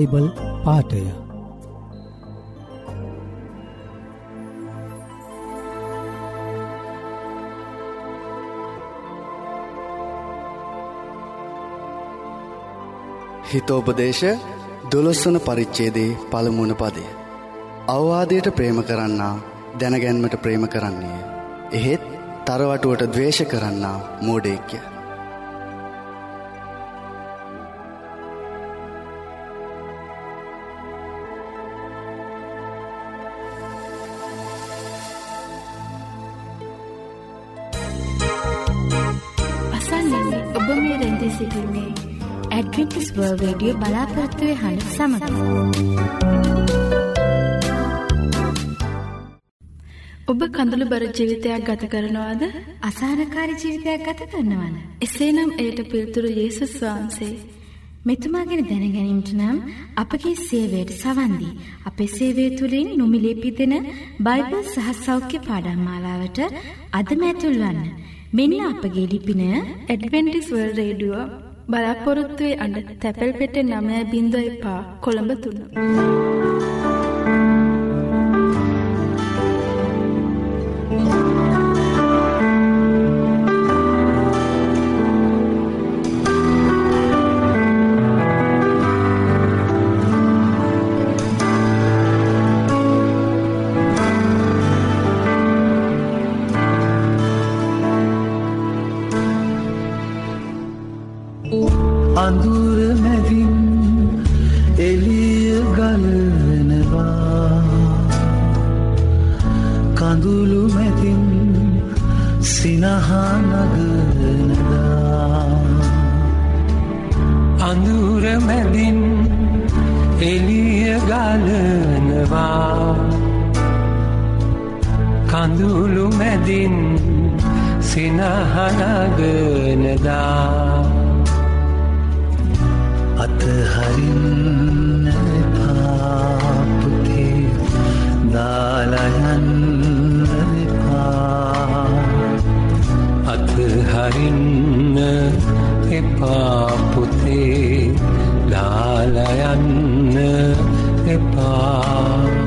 Bible පාටය හිතෝපදේශ දොළොස්වන පරිච්චේදේ පළමුුණ පදය. අවවාදයට ප්‍රේම කරන්නා දැනගැන්මට ප්‍රේම කරන්නේ. එහෙත් තරවටුවට දවේශ කරන්නා මෝඩේක්‍ය. රේඩියෝ බලාපොරත්තුවේ හඬ සමඟ. ඔබ කඳුළු බර ජීවිතයක් ගත කරනවාද අසානකාරි ජීවිතයක් ගත කරනවන. එසේනම් එයට පිල්තුරු යේසුස් වහන්සේ. මෙතුමාගෙන දැනගැනීමට නම් අපගේ සේවයට සවන්දී. අපේ සේවය තුළින් නොමිලේපිදෙන බයිබල් සහ සෞඛ්‍ය පාඩම් මාලාවට අදමැතුල්වන්න. මෙන්න අපගේ ලිපින ඇඩවෙන්ටිස්වල් රේඩුව බලාපොරොත්තුවේ අඩ තැපැල් පෙට නමය බිඳ එපා කොළඹ තුන්න. එදා අතහරින්න පාපුතේ දාලයන්න එපා. අතහරින්න එපාපුතේ දාලයන්න එපා.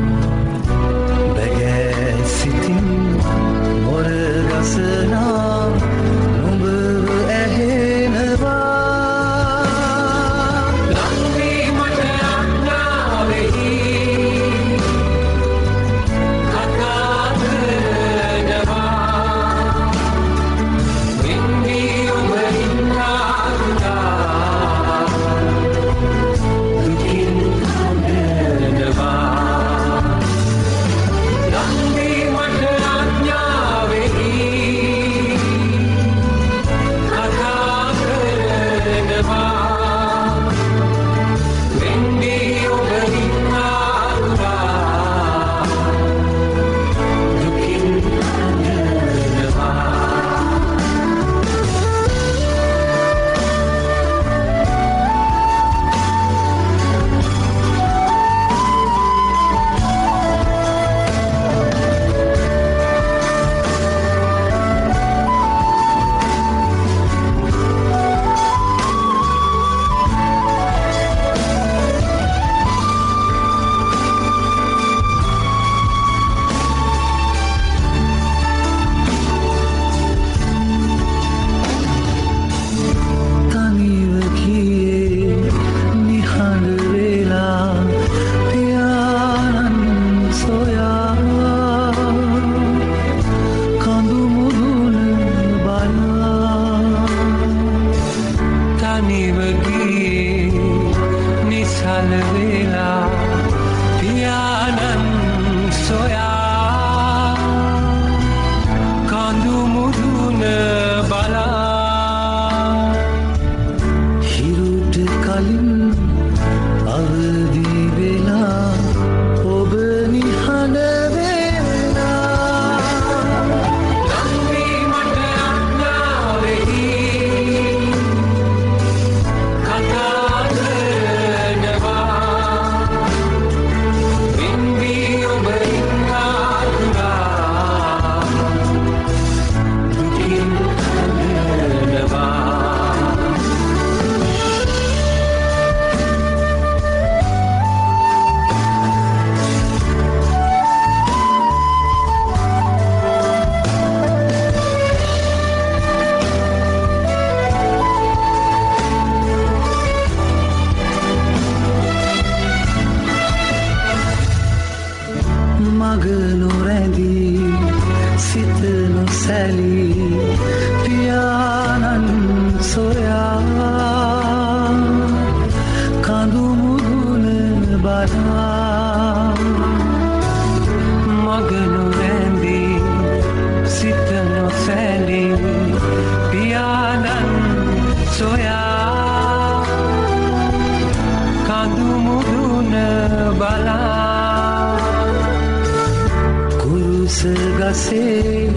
ගසේ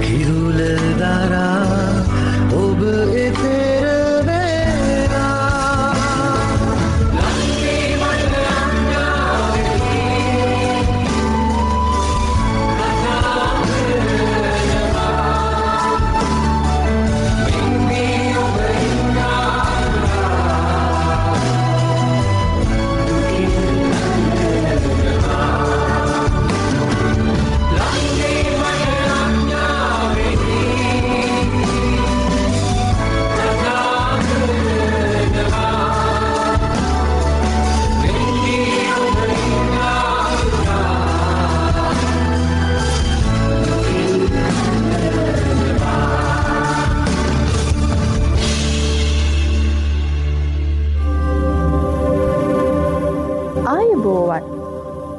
කිරුල දරා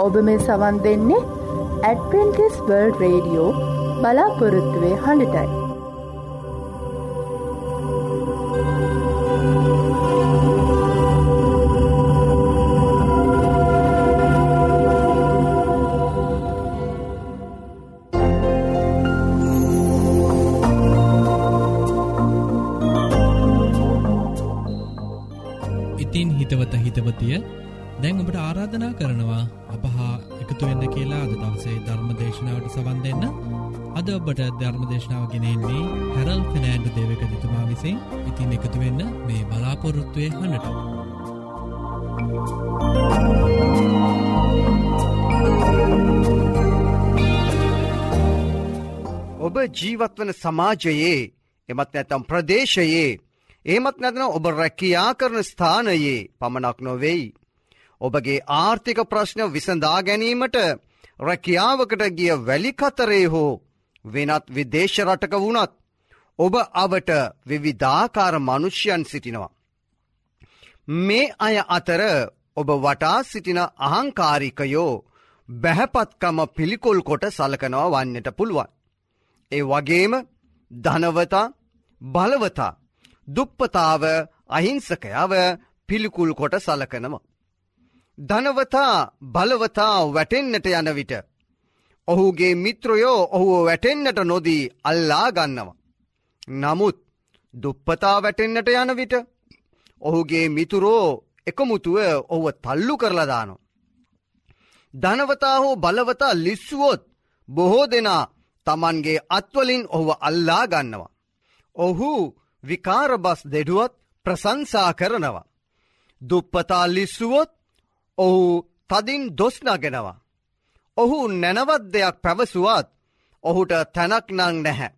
ඔබ මේ සවන් දෙන්නේ ඇඩවෙන්ටිස් වර්ල්ඩ රේඩියෝ බලාපොරොත්තුවේ හඬටයි. ඔබට ධර්ම දේශනාව ගෙනෙන්නේ හැරල් ෆිනෑන්ඩු දේවක දිතුමා විසින් ඉතින් එකතුවෙන්න මේ බලාපොරොත්තුවය හඬට. ඔබ ජීවත්වන සමාජයේ එමත් නැතම් ප්‍රදේශයේ ඒමත් නැතන ඔබ රැකියා කරන ස්ථානයේ පමණක් නොවෙයි. ඔබගේ ආර්ථික ප්‍රශ්න විසඳා ගැනීමට රැකියාවකට ගිය වැලිකතරේ හෝ වෙනත් විදේශ රටක වුණත් ඔබ අවට විවිධාකාර මනුෂ්‍යයන් සිටිනවා. මේ අය අතර ඔබ වටා සිටින අහංකාරිකයෝ බැහැපත්කම පිළිකොල් කොට සලකනවා වන්නට පුළුවන්. ඒ වගේම ධනවතා බලවතා දුප්පතාව අහිංසකයාව පිළිකුල් කොට සලකනම. ධනවතා බලවතා වැටෙන්න්නට යන විට. ඔහුගේ මිත්‍රයෝ ඔහුව වැටෙන්න්නට නොදී අල්ලා ගන්නවා. නමුත් දුප්පතා වැටෙන්න්නට යන විට ඔහුගේ මිතුරෝ එකමුතුව ඔහුව තල්ලු කරලදානො. ධනවතා හෝ බලවතා ලිස්සුවොත් බොහෝ දෙනා තමන්ගේ අත්වලින් ඔහුව අල්ලා ගන්නවා. ඔහු විකාරබස් දෙඩුවත් ප්‍රසංසා කරනවා. දුප්පතා ලිස්සුවොත් ඔහු තදින් දොස්නගෙනවා. ඔහු නැනවත් දෙයක් පැවසුවත් ඔහුට තැනක් නං නැහැ.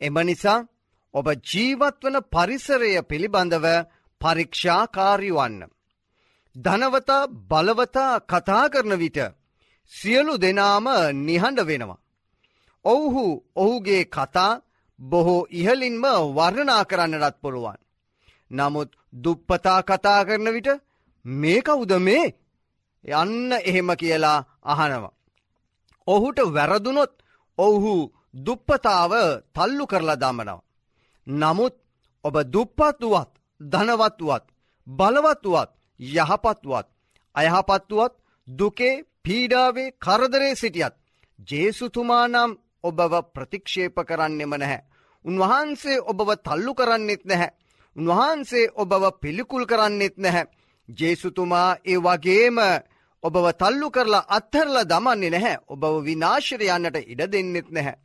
එම නිසා ඔබ ජීවත්වන පරිසරය පිළිබඳව පරීක්ෂාකාරිවන්න. ධනවතා බලවතා කතා කරන විට සියලු දෙනාම නිහඬ වෙනවා. ඔවුහු ඔහුගේ කතා බොහෝ ඉහලින්ම වර්ණනා කරන්නටත් පුළුවන්. නමුත් දුප්පතා කතා කරන විට මේ කවුද මේ යන්න එහෙම කියලා අහනවා. ඔහුට වැරදුනොත් ඔවුහු දුප්පතාව තල්ලු කරලා දමනවා. නමුත් ඔබ දුප්පත්තුවත් ධනවත්තුවත් බලවත්තුවත් යහපත්තුවත් අයහපත්තුවත් දුකේ පීඩාවේ කරදරේ සිටියත් ජේසුතුමා නම් ඔබව ප්‍රතික්ෂේප කරන්නෙම නැහැ. උන්වහන්සේ ඔබව තල්ලු කරන්නෙත් නැහැ. උන්වහන්සේ ඔබව පිළිකුල් කරන්නෙත් නැහැ. ජේසුතුමා ඒ වගේම ඔබව තල්ලු කරලා අත්හරල දමන්නේ නැහැ ඔබව විනාශර යන්නට ඉඩ දෙන්නෙත් නැහැ.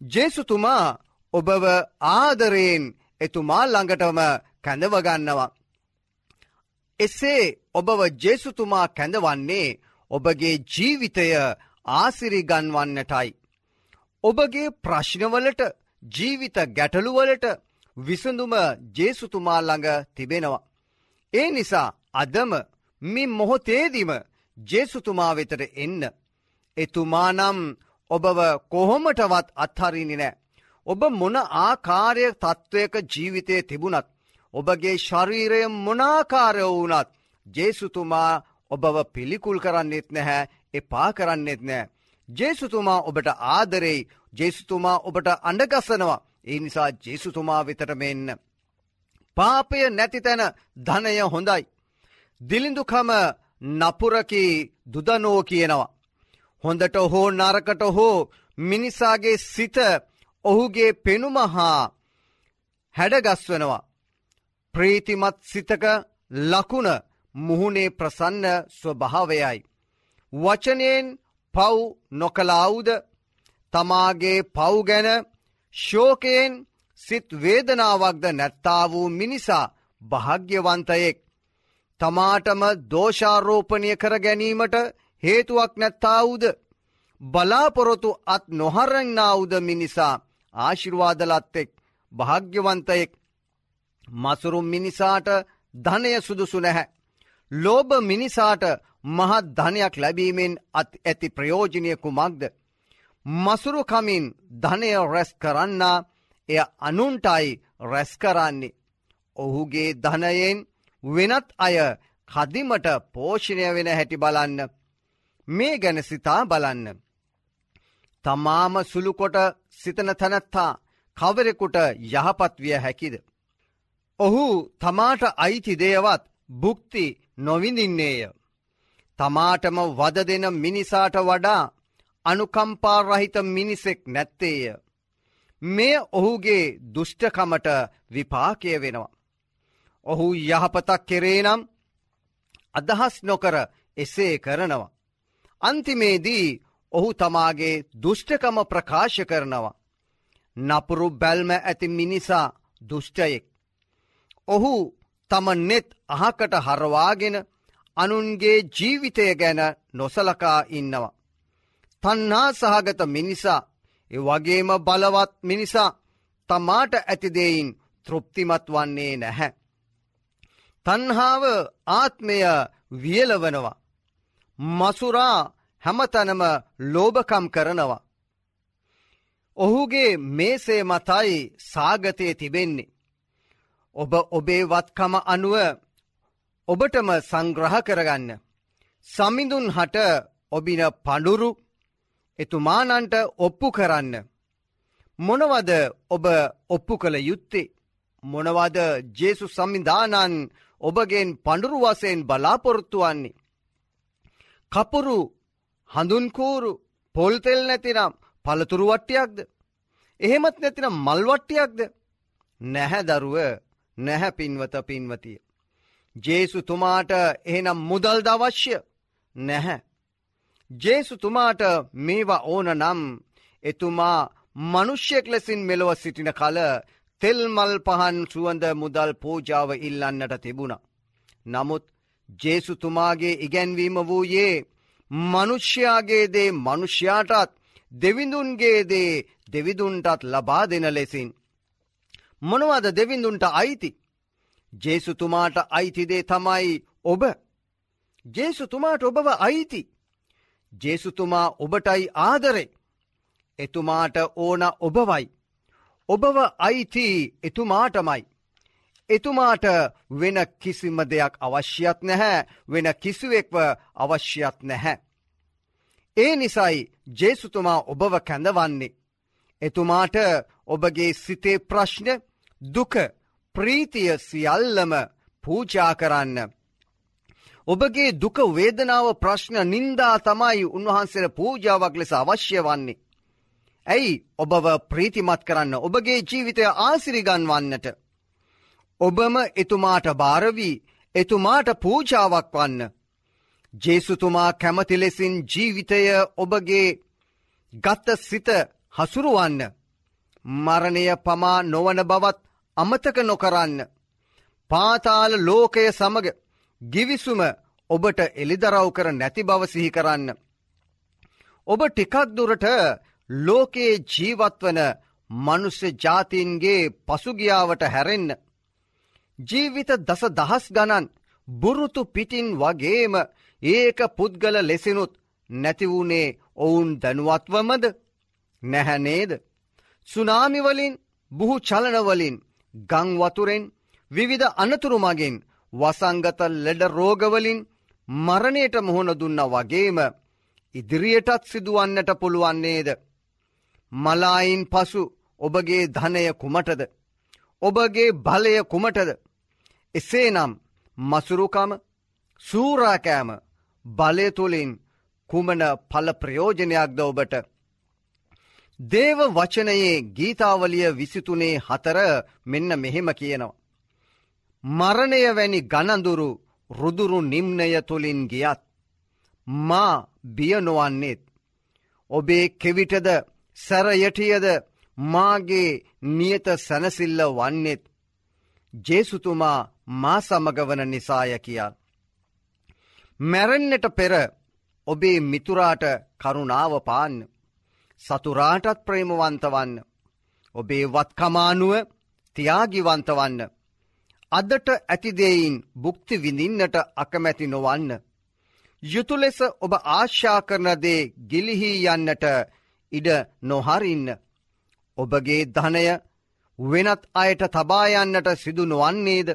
ජේසුතුමා ඔබව ආදරයෙන් එතුමා ළඟටම කැඳවගන්නවා. එසේ ඔබව ජේසුතුමා කැඳවන්නේ ඔබගේ ජීවිතය ආසිරිගන්වන්නටයි. ඔබගේ ප්‍රශ්නවලට ජීවිත ගැටලුවලට විසඳුම ජේසුතුමා ළඟ තිබෙනවා. ඒ නිසා අදම මි මොහොතේදීම ජේසුතුමා වෙතට එන්න. එතුමානම් ඔබව කොහොමටවත් අත්හරිනි නෑ. ඔබ මොන ආකාරය තත්ත්වයක ජීවිතය තිබුණත්. ඔබගේ ශරීරය මොනාකාරය වුනත් ජේසුතුමා ඔබව පිළිකුල් කරන්නෙත් නැහැ එපා කරන්නෙත් නෑ. ජේසුතුමා ඔබට ආදරෙයි ජේසුතුමා ඔබට අඩගසනවා ඒ නිසා ජේසුතුමා විතට මෙන්න. පාපය නැති තැන ධනය හොඳයි. දිලිඳුකම නපුරකි දුදනෝ කියනවා. හොඳට හෝ නරකට හෝ මිනිසාගේ සිත ඔහුගේ පෙනුම හා හැඩගස්වනවා. ප්‍රීතිමත් සිතක ලකුණ මුහුණේ ප්‍රසන්න ස්වභාවයයි. වචනයෙන් පව් නොකලාවුද තමාගේ පව් ගැන ශෝකයෙන් සිත් වේදනාවක්ද නැත්තා වූ මිනිසා භාග්‍යවන්තයෙක්. තමාටම දෝෂාරෝපණය කර ගැනීමට හේතුවක් නැත්තාවුද. බලාපොරොතු අත් නොහරන්නාවුද මිනිසා ආශිර්වාදලත්තෙක් භාග්‍යවන්තයෙක් මසුරුම් මිනිසාට ධනය සුදුසු නැහැ. ලෝභ මිනිසාට මහත් ධනයක් ලැබීමෙන් අත් ඇති ප්‍රයෝජනය කුමක්ද. මසුරුකමින් ධනය රැස් කරන්නා එය අනුන්ටයි රැස් කරන්නේ. ඔහුගේ ධනයෙන් වෙනත් අය කදිමට පෝෂණය වෙන හැටි බලන්න. මේ ගැන සිතා බලන්න. තමාම සුළුකොට සිතන තැනැත්තා කවරෙකුට යහපත් විය හැකිද. ඔහු තමාට අයිති දේවත් බුක්ති නොවිඳින්නේය. තමාටම වද දෙන මිනිසාට වඩා අනුකම්පාරහිත මිනිසෙක් නැත්තේය. මේ ඔහුගේ දුෂ්ටකමට විපාකය වෙනවා. ඔහු යහපතක් කෙරේ නම් අදහස් නොකර එසේ කරනවා. අන්තිමේදී ඔහු තමාගේ දුෂ්ටකම ප්‍රකාශ කරනවා. නපුරු බැල්ම ඇති මිනිසා දුෂ්ටයෙක්. ඔහු තම නෙත් අහකට හරවාගෙන අනුන්ගේ ජීවිතය ගැන නොසලකා ඉන්නවා. තන්නා සහගත මිනිසා එ වගේම බලවත් මිනිසා තමාට ඇතිදෙයින් තෘප්තිමත් වන්නේ නැහැ. තන්හාාව ආත්මය වියලවනවා. මසුරා හැමතනම ලෝභකම් කරනවා. ඔහුගේ මේසේ මතයි සාගතය තිබෙන්නේ. ඔබ ඔබේ වත්කම අනුව ඔබටම සංග්‍රහ කරගන්න. සමිඳුන් හට ඔබින පඩුරු එතුමානන්ට ඔප්පු කරන්න. මොනවද ඔබ ඔප්පු කළ යුත්තේ. මොනවද ජේසු සම්මිධානන් ඔබගෙන් පඩුරුවසයෙන් බලාපොරොත්තුවන්නේ. කපුරු හඳුන්කූරු පොල්තෙල් නැතිනම් පළතුරු වට්ටියක්ද. එහෙමත් නැතිනම් මල්වට්ටියක්ද. නැහැ දරුව නැහැ පින්වත පින්වතිය. ජේසු තුමාට එහෙනම් මුදල් දවශ්‍ය නැහැ. ජේසු තුමාට මේවා ඕන නම් එතුමා මනුෂ්‍යයෙක් ලෙසින් මෙලොව සිටින කල තෙල්මල් පහන් සුවඳ මුදල් පූජාව ඉල්ලන්නට තිබුණ. නමුත් ජේසුතුමාගේ ඉගැන්වීම වූයේ මනුෂ්‍යයාගේ දේ මනුෂ්‍යයාටත් දෙවිඳුන්ගේ දේ දෙවිදුන්ටත් ලබා දෙන ලෙසින්. මොනවද දෙවිඳුන්ට අයිති. ජේසුතුමාට අයිතිදේ තමයි ඔබ. ජේසුතුමාට ඔබව අයිති. ජේසුතුමා ඔබටයි ආදරේ. එතුමාට ඕන ඔබවයි. ඔබව අයිති එතුමාටමයි. එතුමාට වෙන කිසිම දෙයක් අවශ්‍යත් නැහැ වෙන කිසිවෙක්ව අවශ්‍යත් නැහැ. ඒ නිසයි ජේසුතුමා ඔබව කැඳවන්නේ. එතුමාට ඔබගේ සිතේ ප්‍රශ්න දුක ප්‍රීතිය සියල්ලම පූජා කරන්න. ඔබගේ දුක වේදනාව ප්‍රශ්න නින්දා තමයි උන්වහන්සේට පූජාවක් ලෙස අවශ්‍ය වන්නේ. ඇයි ඔබව ප්‍රීතිමත් කරන්න ඔබගේ ජීවිතය ආසිරිගන්වන්නට. ඔබම එතුමාට භාරවී එතුමාට පූජාවක් වන්න. ජේසුතුමා කැමති ලෙසින් ජීවිතය ඔබගේ ගත්ත සිත හසුරුවන්න. මරණය පමා නොවන බවත් අමතක නොකරන්න. පාතාල ලෝකය සමග ගිවිසුම ඔබට එළිදරව් කර නැති බව සිහි කරන්න. ඔබ ටිකක් දුරට ලෝකයේ ජීවත්වන මනුස්්‍ය ජාතීන්ගේ පසුගියාවට හැරෙන්න. ජීවිත දස දහස් ගණන් බුරුතු පිටින් වගේම ඒක පුද්ගල ලෙසිනුත් නැතිවුණේ ඔවුන් දැනුවත්වමද නැහැනේද. සුනාමිවලින් බුහු චලනවලින් ගංවතුරෙන් විවිධ අනතුරු මගින් වසංගත ලෙඩ රෝගවලින් මරණයට මුහුණ දුන්න වගේම ඉදිරියටත් සිදුවන්නට පුළුවන්නේද. මලායින් පසු ඔබගේ ධනය කුමටද. ඔබගේ බලය කුමටද. එසේනම් මසුරුකම සූරාකෑම බලය තුළින් කුමන පල ප්‍රයෝජනයක්ද ඔබට. දේව වචනයේ ගීතාවලිය විසිතුනේ හතර මෙන්න මෙහෙම කියනවා. මරණය වැනි ගණඳුරු රුදුරු නිම්නය තුළින් ගියත්. මා බියනොවන්නේත්. ඔබේ කෙවිටද සැරයටියද මාගේ නියත සැනසිල්ල වන්නෙත්. ජේසුතුමා මා සමගවන නිසාය කියා. මැරෙන්න්නට පෙර ඔබේ මිතුරාට කරුණාව පාන්න. සතුරාටත් ප්‍රේමවන්තවන්න. ඔබේ වත්කමානුව තියාගිවන්තවන්න. අදට ඇතිදෙයින් බුක්ති විඳින්නට අකමැති නොවන්න. යුතු ලෙස ඔබ ආශ්‍යා කරනදේ ගිලිහී යන්නට ඉඩ නොහරින්න. ඔබගේ ධනය වෙනත් අයට තබායන්නට සිදු නොවන්නේද.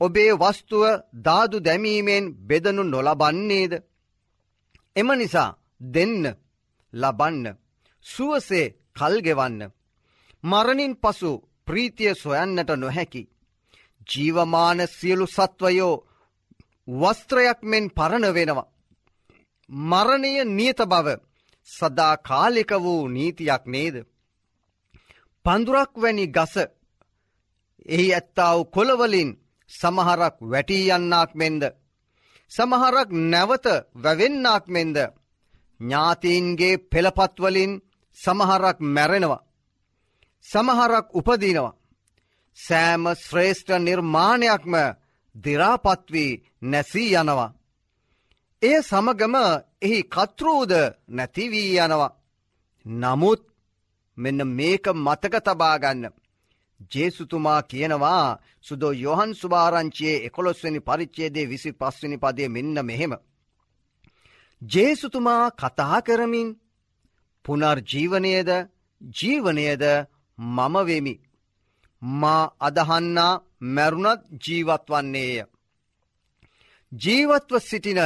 ඔබේ වස්තුව දාදු දැමීමෙන් බෙදනු නොලබන්නේද. එම නිසා දෙන්න ලබන්න සුවසේ කල්ගෙවන්න. මරණින් පසු ප්‍රීතිය සොයන්නට නොහැකි. ජීවමාන සියලු සත්වයෝ වස්ත්‍රයක් මෙන් පරණ වෙනවා. මරණය නියත බව සදා කාලික වූ නීතියක් නේද. පඳුරක් වැනි ගස එහි ඇත්තාව කොළවලින් සමහරක් වැටී යන්නාක් මෙන්ද. සමහරක් නැවත වැවෙන්නාක් මෙන්ද. ඥාතීන්ගේ පෙළපත්වලින් සමහරක් මැරෙනවා. සමහරක් උපදිනවා. සෑම ශ්‍රේෂ්ඨ නිර්මාණයක්ම දිරාපත්වී නැසී යනවා. එය සමගම එහි කතෘූද නැතිවී යනවා. නමුත් මෙන්න මේක මතක තබාගන්න. ජේසුතුමා කියනවා සුදෝ යොහන් සුභාරංචියයේ එකොළොස්වනි පරිච්චේදේ විසි පස්වනි පදය මෙන්න මෙහෙම. ජේසුතුමා කතා කරමින් පුනර්ජීවනයද ජීවනයද මමවෙමි. මා අදහන්නා මැරුණත් ජීවත් වන්නේය. ජීවත්ව සිටින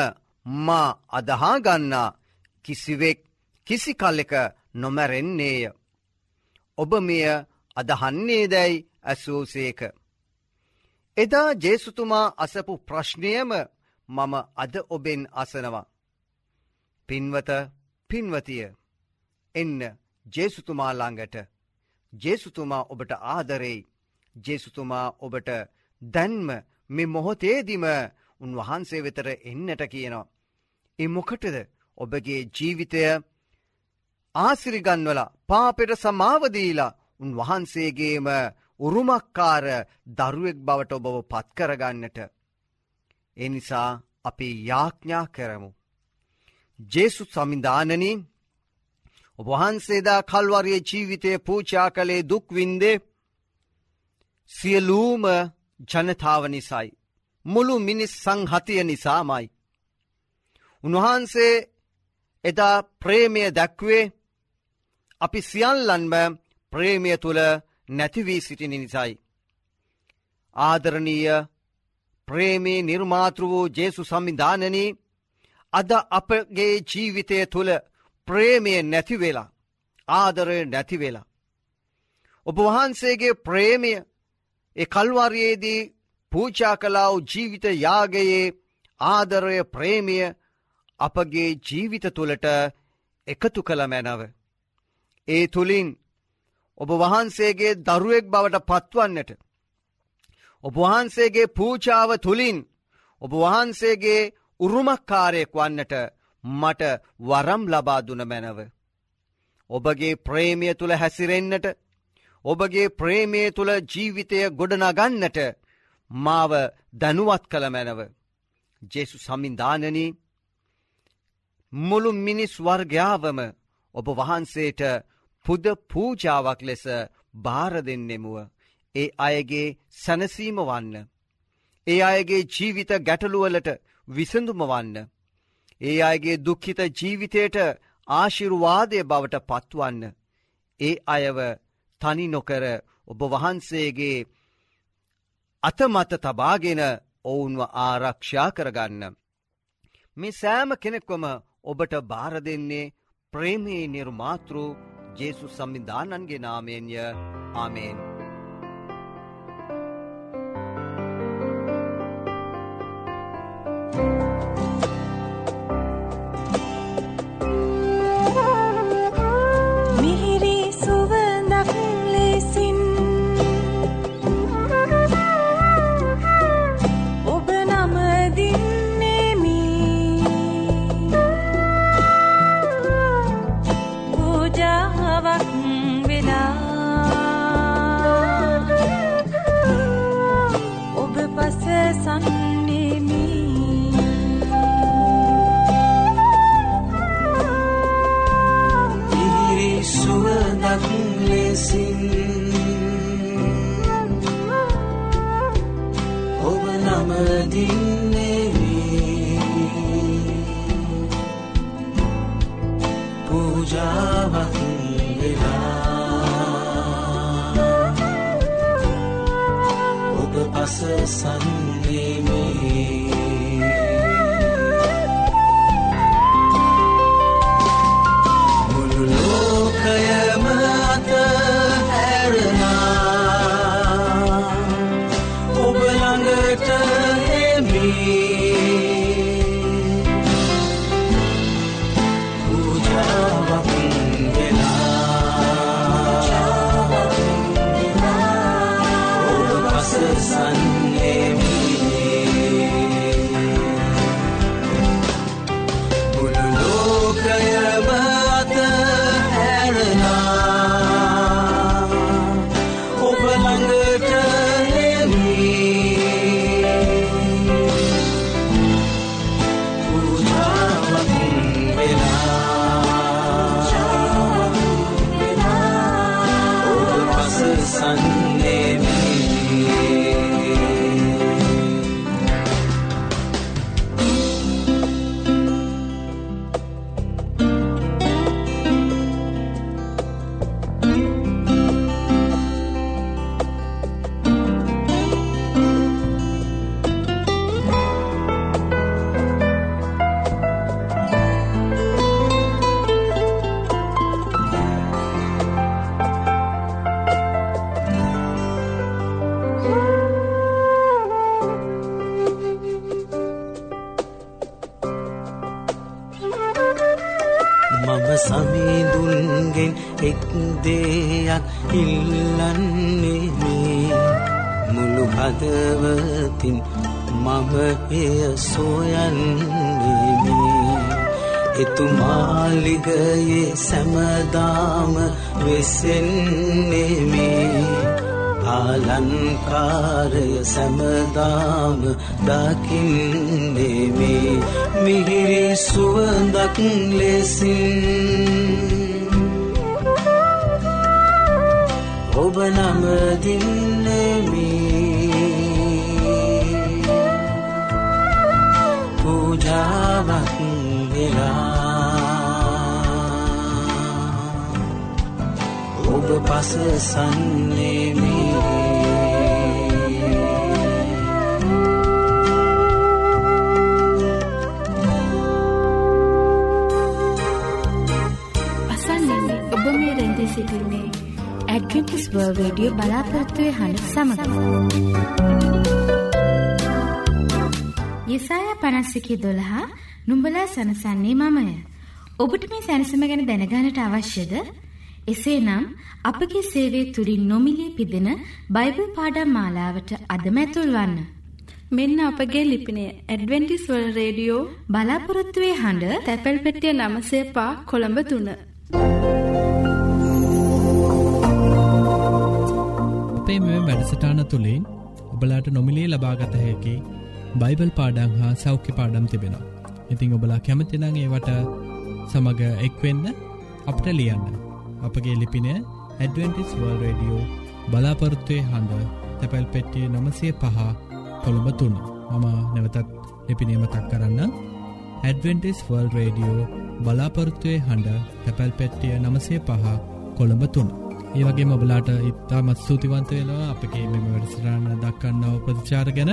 මා අදහාගන්නා කිසිවෙක් කිසි කල්ලෙක නොමැරෙන්නේය. ඔබ මෙය අදහන්නේ දැයි ඇසූසේක. එදා ජේසුතුමා අසපු ප්‍රශ්නයම මම අද ඔබෙන් අසනවා. පින්වත පින්වතිය එන්න ජේසුතුමා ළඟට ජේසුතුමා ඔබට ආදරෙයි ජේසුතුමා ඔබට දැන්ම මෙ මොහොතේදිම උන්වහන්සේ වෙතර එන්නට කියනවා. එ මොකටද ඔබගේ ජීවිතය ආසිරිගන්වල පාපෙට සමාවදීලා උන්වහන්සේගේම උරුමක්කාර දරුවෙක් බවට ඔබව පත්කරගන්නට. එනිසා අපි යාඥා කරමු. ජේසු සමිධානනින් ඔබහන්සේදා කල්වරය ජීවිතය පූචා කළේ දුක්වින්දේ සියලූම ජනතාව නිසයි. මුළු මිනිස් සංහතිය නිසාමයි. උන්වහන්සේ එදා ප්‍රේමය දැක්වේ අපි සියල්ලන්ම ප්‍රේමය තුළ නැතිවී සිටින නිසයි. ආදරණීය ප්‍රේමේ නිර්මාතෘ වූ ජේසු සම්මිධානනී අද අපගේ ජීවිතය තුළ ප්‍රේමය නැතිවෙලා ආදරය නැතිවෙලා. ඔබ වහන්සේගේ ප්‍රේමය එ කල්වරයේදී පූචා කලාව ජීවිත යාගයේ ආදරය ප්‍රේමිය අපගේ ජීවිත තුළට එකතු කළ මැනව. ඒ තුළින් ඔබ වහන්සේගේ දරුවෙක් බවට පත්වන්නට. ඔබ වහන්සේගේ පූචාව තුළින් ඔබ වහන්සේගේ උරුමක්කාරයෙක් වන්නට මට වරම් ලබාදුන මැනව. ඔබගේ ප්‍රේමිය තුළ හැසිරෙන්න්නට ඔබගේ ප්‍රේමය තුළ ජීවිතය ගොඩනගන්නට මාව දැනුවත් කළ මැනව. ජෙසු සමින්ධානනී මුළු මිනිස් වර්ගයාවම ඔබ වහන්සේට පුද පූජාවක් ලෙස භාර දෙන්නෙමුව. ඒ අයගේ සැනසීම වන්න. ඒ අයගේ ජීවිත ගැටලුවලට විසඳුම වන්න. ඒ අයගේ දුක්හිත ජීවිතයට ආශිරුවාදය බවට පත්වන්න. ඒ අයව තනි නොකර ඔබ වහන්සේගේ අතමත තබාගෙන ඔවුන්ව ආරක්ෂා කරගන්න. මේ සෑම කෙනෙක්වම ඔබට භාර දෙන්නේ ප්‍රේමයේ නිර්මාතෘ ජේසු සම්මිධානන්ගේ නාමයෙන්ය ආමේෙන්. එතුමාලිගයේ සැමදාම වෙසෙන්නෙමේ. ආලන්කාරය සැමදාම දකින්නෙමේ. මිහිරි සුවඳක් ලෙසින් ඔබ නමදින්නෙමේ පස සන්නේමේ අසන්නන්නේ ඔබ මේ රැඳී සිටින්නේ ඇඩ්වෙන්ටිස් වර්ල්ඩ් රේඩියෝ බලාපොරොත්තුවේ හඬ සමග. යසායා 51:12 නුඹලා සනසන්නේ මමය. ඔබට මේ සැනසීම ගැන දැනගන්නට අවශ්‍යද? එසේනම් අපගේ සේවය තුලින් නොමිලේ පිදෙන බයිබල් පාඩම් මාලාවට අදම ඇතුල් වන්න. මෙන්න අපගේ ලිපිනය ඇඩ්වෙන්ටිස් වර්ල්ඩ් රේඩියෝ බලාපොරොත්තු වේ හඬ තැපැල් පෙට්ටිය 905 කොළඹ 3. අපේ මෙම වැඩසටහන තුළින් ඔබලාට නොමිලේ ලබාගත හැකි බයිබල් පාඩම් හා සෞඛ්‍ය පාඩම් තිබෙනවා. ඉතිං ඔබලා කැමතිනං ඒවට සමඟ එක්වෙන්න අපට ලියන්න. අපගේ ලිපින ඇඩවෙන්ටිස් වර්ල් රඩියෝ බලාපොරත්තුවය හඬ තැපැල් පෙට්ටිය නමසය පහ කොළඹ තුන්න මම නැවතත් ලිපිනීම තක් කරන්න. ඇඩවෙන්ටිස් වර්ල් රේඩියෝ බලාපොරත්තුවය හඬ තැපැල් පෙට්ටිය නමසේ පහ කොළඹ තුන්න. ඒ වගේ මොබලාට ඉත්තාමත් සූතිවන්ත වෙනවා අපගේ මෙම වැඩසටාන දක්කන්නව ප්‍රතිචාර ගැන.